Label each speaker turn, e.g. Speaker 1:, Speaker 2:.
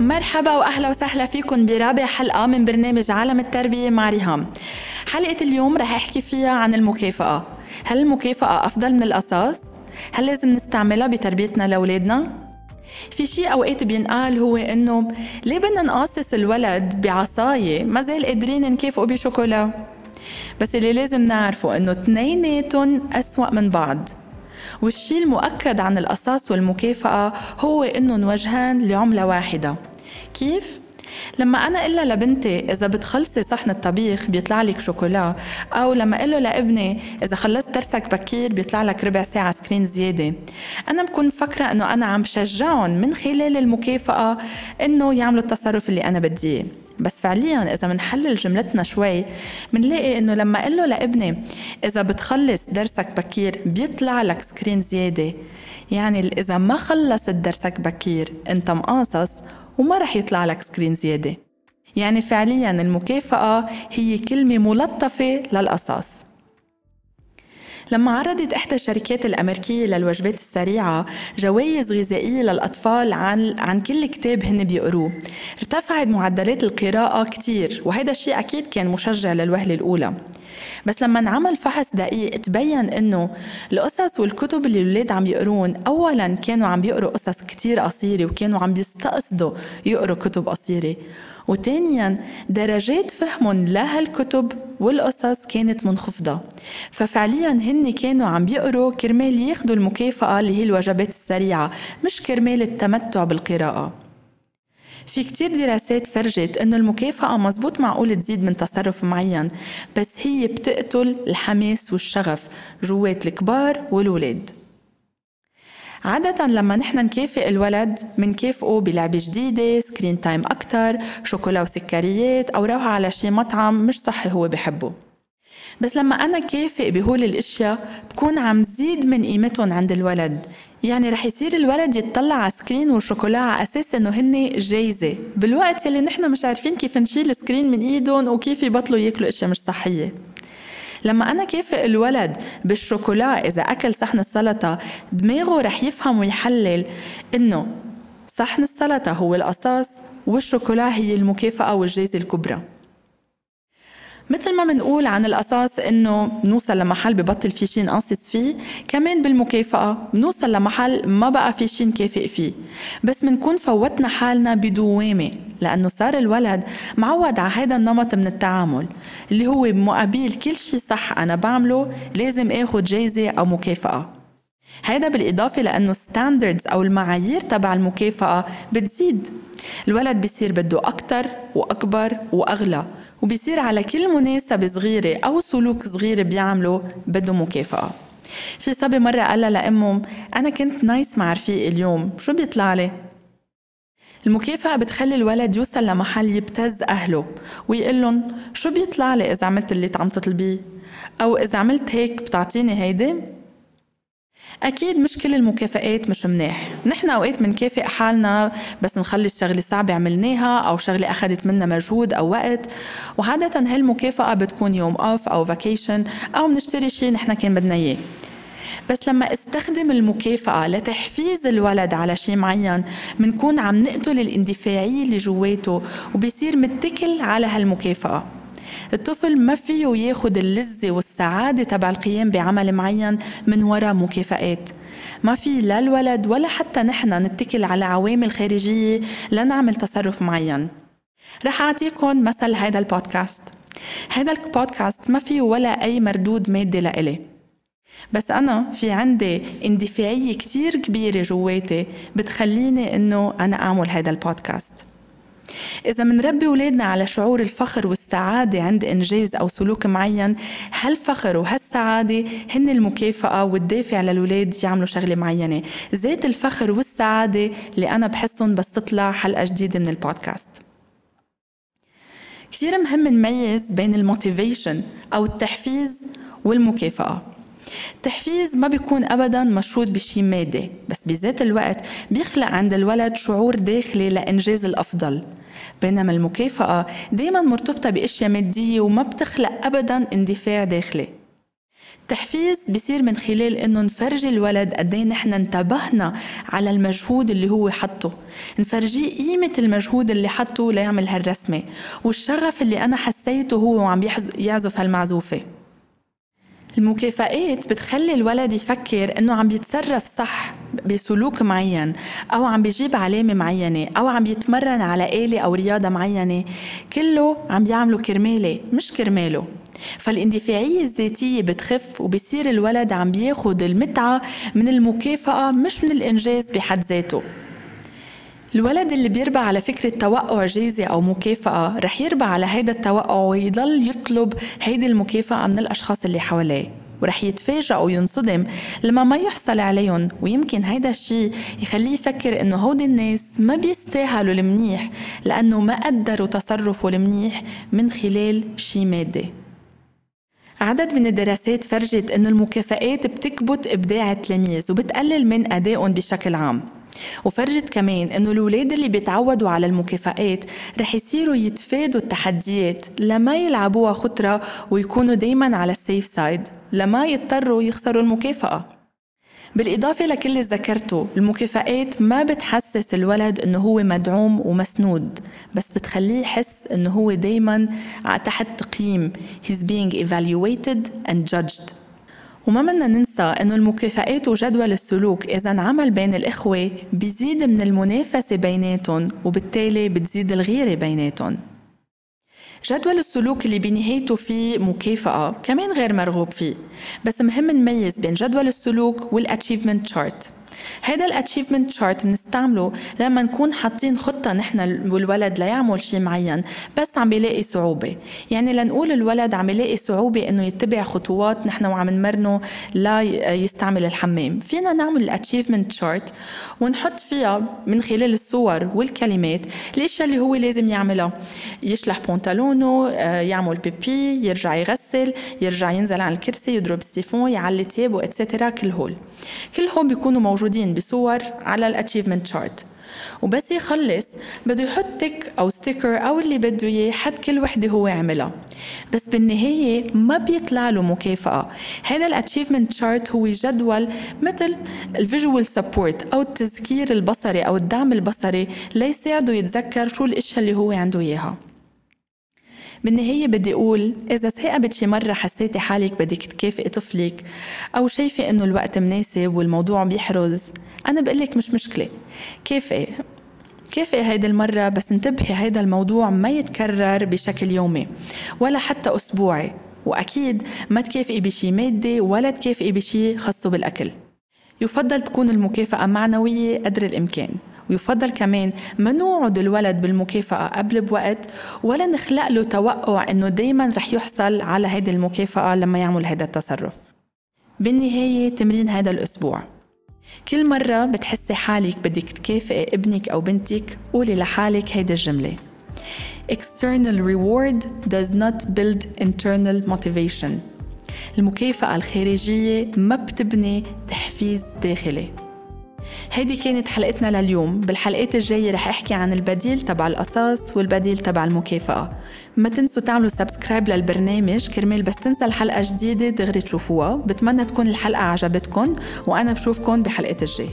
Speaker 1: مرحبا وأهلا وسهلا فيكم برابع حلقة من برنامج عالم التربية مع ريهام. حلقة اليوم رح أحكي فيها عن المكافأة. هل المكافأة أفضل من القصاص؟ هل لازم نستعملها بتربيتنا لأولادنا؟ في شيء أوقات بينقال هو إنه ليه بدنا نقاصص الولد بعصاية ما زال قادرين نكافئه بشوكولا بس اللي لازم نعرفه إنه اثنيناتهم أسوأ من بعض والشيء المؤكد عن القصاص والمكافأة هو إنهم وجهان لعملة واحدة كيف؟ لما أنا أقول لبنتي إذا بتخلصي صحن الطبيخ بيطلع لك شوكولا أو لما أقول له لابني إذا خلصت درسك بكير بيطلع لك ربع ساعة screen زيادة. أنا بكون فكره إنه أنا عم شجعهم من خلال المكافأة إنه يعملوا التصرف اللي أنا بدي إياه. بس فعليا إذا بنحلل جملتنا شوي بنلاقي إنه لما أقول له لابني إذا بتخلص درسك بكير بيطلع لك screen زيادة. يعني إذا ما خلصت درسك بكير أنت مقاصص وما رح يطلع لك سكرين زيادة. يعني فعليا المكافأة هي كلمة ملطفة للقصاص. لما عرضت إحدى الشركات الأمريكية للوجبات السريعة جوائز غذائية للأطفال عن عن كل كتاب هن بيقروه. ارتفعت معدلات القراءة كتير وهذا الشيء أكيد كان مشجع للوهلة الأولى. بس لما انعمل فحص دقيق تبين إنه القصص والكتب اللي الأولاد عم يقرون اولا كانوا عم بيقروا قصص كتير قصيرة وكانوا عم بيستقصدوا يقروا كتب قصيرة. وثانيا درجات فهمهم لهالكتب والقصص كانت منخفضة. ففعليا هن كانوا عم بيقروا كرمال ياخدوا المكافأة اللي هي الوجبات السريعة مش كرمال التمتع بالقراءة. في كتير دراسات فرجت إنه المكافأة مزبوط معقول تزيد من تصرف معين بس هي بتقتل الحماس والشغف جوات الكبار والولاد. عادة لما نحن نكافئ الولد منكافئه بلعبة جديدة screen time أكتر شوكولا وسكريات أو روحة على شي مطعم مش صحي هو بحبه. بس لما أنا كافئ بهول الأشياء بكون عم زيد من قيمتهم عند الولد. يعني رح يصير الولد يتطلع على screen والشوكولا على أساس إنه هن جايزة. بالوقت يلي نحن مش عارفين كيف نشيل ال screen من إيدهم وكيف يبطلوا ياكلوا أشياء مش صحية. لما أنا كافئ الولد بالشوكولا إذا أكل صحن السلطة دماغه رح يفهم ويحلل إنه صحن السلطة هو الأساس والشوكولا هي المكافأة والجائزة الكبرى. مثل ما بنقول عن القصاص إنه بنوصل لمحل ببطل في شيء نقصص فيه كمان بالمكافأة بنوصل لمحل ما بقى في شيء نكافئ فيه. بس بنكون فوتنا حالنا بدوامة لأنه صار الولد معود على هذا النمط من التعامل اللي هو بمقابل كل شيء صح أنا بعمله لازم آخد جايزة أو مكافأة. هيدا بالإضافة لأنه standards أو المعايير تبع المكافأة بتزيد. الولد بيصير بده أكتر وأكبر وأغلى. وبيصير على كل مناسبة صغيرة أو سلوك صغير بيعمله بده مكافأة في صبي مرة قال لأمه أنا كنت nice مع رفيقي اليوم شو بيطلع لي؟ المكافأة بتخلي الولد يوصل لمحل يبتز أهله ويقول لهم شو بيطلع لي إذا عملت اللي عم تطلبيه؟ أو إذا عملت هيك بتعطيني هيدي؟ أكيد مش كل المكافآت مش مناح. نحن أوقات منكافئ حالنا بس نخلص شغلة صعبة عملناها أو شغلة أخذت منا مجهود أو وقت. وعادة هالمكافأة بتكون يوم أوف أو فاكيشن أو بنشتري شيء نحن كان بدنا إياه. بس لما استخدم المكافأة لتحفيز الولد على شيء معين منكون عم نقتل الاندفاعية اللي جواته وبيصير متكل على هالمكافأة. الطفل ما فيه ياخد اللذة والسعادة تبع القيام بعمل معين من وراء مكافآت. ما في لا الولد ولا حتى نحن نتكل على عوامل خارجية لنعمل تصرف معين. رح أعطيكم مثل هذا البودكاست. هذا البودكاست ما فيه ولا أي مردود مادي لإلي. بس أنا في عندي اندفاعية كتير كبيرة جواتي بتخليني إنه أنا أعمل هذا البودكاست. إذا منربي ولادنا على شعور الفخر والسعادة عند إنجاز أو سلوك معين هالفخر وهالسعادة هن المكافأة والدافع للولاد يعملوا شغلة معينة؟ ذات الفخر والسعادة اللي أنا بحسهم بس تطلع حلقة جديدة من البودكاست. كثير مهم نميز بين ال motivation أو التحفيز والمكافأة. التحفيز ما بيكون ابدا مشروط بشي مادي بس بذات الوقت بيخلق عند الولد شعور داخلي لإنجاز الأفضل. بينما المكافأة دايما مرتبطة بأشياء مادية وما بتخلق أبدا اندفاع داخلي. التحفيز بيصير من خلال إنه نفرجي الولد قد إيه نحن انتبهنا على المجهود اللي هو حطه. نفرجيه قيمة المجهود اللي حطه ليعمل هالرسمة والشغف اللي أنا حسيته هو وعم يعزف هالمعزوفة. المكافآت بتخلي الولد يفكر إنه عم بيتصرف صح بسلوك معين أو عم بيجيب علامة معينة أو عم بيتمرن على آلة أو رياضة معينة كله عم بيعمله كرمالي مش كرماله. فالاندفاعية الذاتية بتخف وبصير الولد عم بياخد المتعة من المكافأة مش من الإنجاز بحد ذاته. الولد اللي بيربى على فكرة توقع جايزة أو مكافأة رح يربى على هيدا التوقع ويضل يطلب هيدي المكافأة من الأشخاص اللي حواليه. ورح يتفاجأ وينصدم لما ما يحصل عليهم ويمكن هيدا الشيء يخليه يفكر إنه هودي الناس ما بيستاهلوا المنيح لأنه ما قدروا تصرفه المنيح من خلال شيء مادي عدد من الدراسات فرجت أن المكافآت بتكبت إبداع التلاميذ وبتقلل من أدائهم بشكل عام. وفرجت كمان إنه الاولاد اللي بيتعودوا على المكافآت رح يصيروا يتفادوا التحديات لما يلعبوها خطرة ويكونوا دايما على السيف سايد لما يضطروا يخسروا المكافأة. بالإضافة لكل اللي ذكرته المكافآت ما بتحسس الولد إنه هو مدعوم ومسنود بس بتخليه يحس إنه هو دايما تحت تقييم he's being evaluated and judged. وما بدنا ننسى إنه المكافآت وجدول السلوك إذا انعمل بين الإخوة بيزيد من المنافسة بيناتهم وبالتالي بتزيد الغيرة بيناتهم. جدول السلوك اللي بنهايته فيه مكافأة كمان غير مرغوب فيه بس مهم نميز بين جدول السلوك وال achievement chart هيدا ال achievement chart بنستعمله لما نكون حاطين خطة نحن والولد ليعمل شيء معين بس عم بيلاقي صعوبة. يعني لنقول الولد عم يلاقي صعوبة إنه يتبع خطوات نحن وعم نمرنه لا يستعمل الحمام. فينا نعمل ال achievement chart ونحط فيها من خلال الصور والكلمات الأشياء اللي هو لازم يعملها. يشلح بنطلونه آه، يعمل بيبي يرجع يغسل يرجع ينزل على الكرسي يضرب السيفون يعلي تيابه et cetera كل هول. كل هول بيكونوا موجودين موجودين بصور على ال achievement chart وبس يخلص بده يحط tick أو sticker أو اللي بده إياه حد كل وحدة هو عملها. بس بالنهاية ما بيطلع له مكافأة. هذا ال achievement chart هو جدول مثل ال visual support أو التذكير البصري أو الدعم البصري ليساعده يتذكر شو الإشياء اللي هو عنده إياها. بالنهاية بدي أقول إذا صاقبت شي مرة حسيتي حالك بدك تكافئي طفلك أو شايفة إنه الوقت مناسب والموضوع بيحرز أنا بقلك مش مشكلة. كافئي. كافئي هيدي المرة بس انتبهي هيدا الموضوع ما يتكرر بشكل يومي ولا حتى أسبوعي. وأكيد ما تكافئي بشي مادي ولا تكافئي بشي خاصه بالأكل. يفضل تكون المكافأة معنوية قدر الإمكان. ويفضل كمان ما نوعد الولد بالمكافأة قبل بوقت ولا نخلق له توقع إنه دايما رح يحصل على هيدي المكافأة لما يعمل هذا التصرف. بالنهاية تمرين هذا الأسبوع. كل مرة بتحسي حالك بدك تكافئي ابنك أو بنتك قولي لحالك هيدي الجملة. External reward does not build internal motivation. المكافأة الخارجية ما بتبني تحفيز داخلي. هيدي كانت حلقتنا لليوم. بالحلقات الجاية رح أحكي عن البديل تبع القصاص والبديل تبع المكافأة. ما تنسوا تعملوا سبسكرايب للبرنامج. كرمال بس تنسى الحلقة جديدة دغري تشوفوها. بتمنى تكون الحلقة عجبتكم وأنا بشوفكم بحلقة الجاي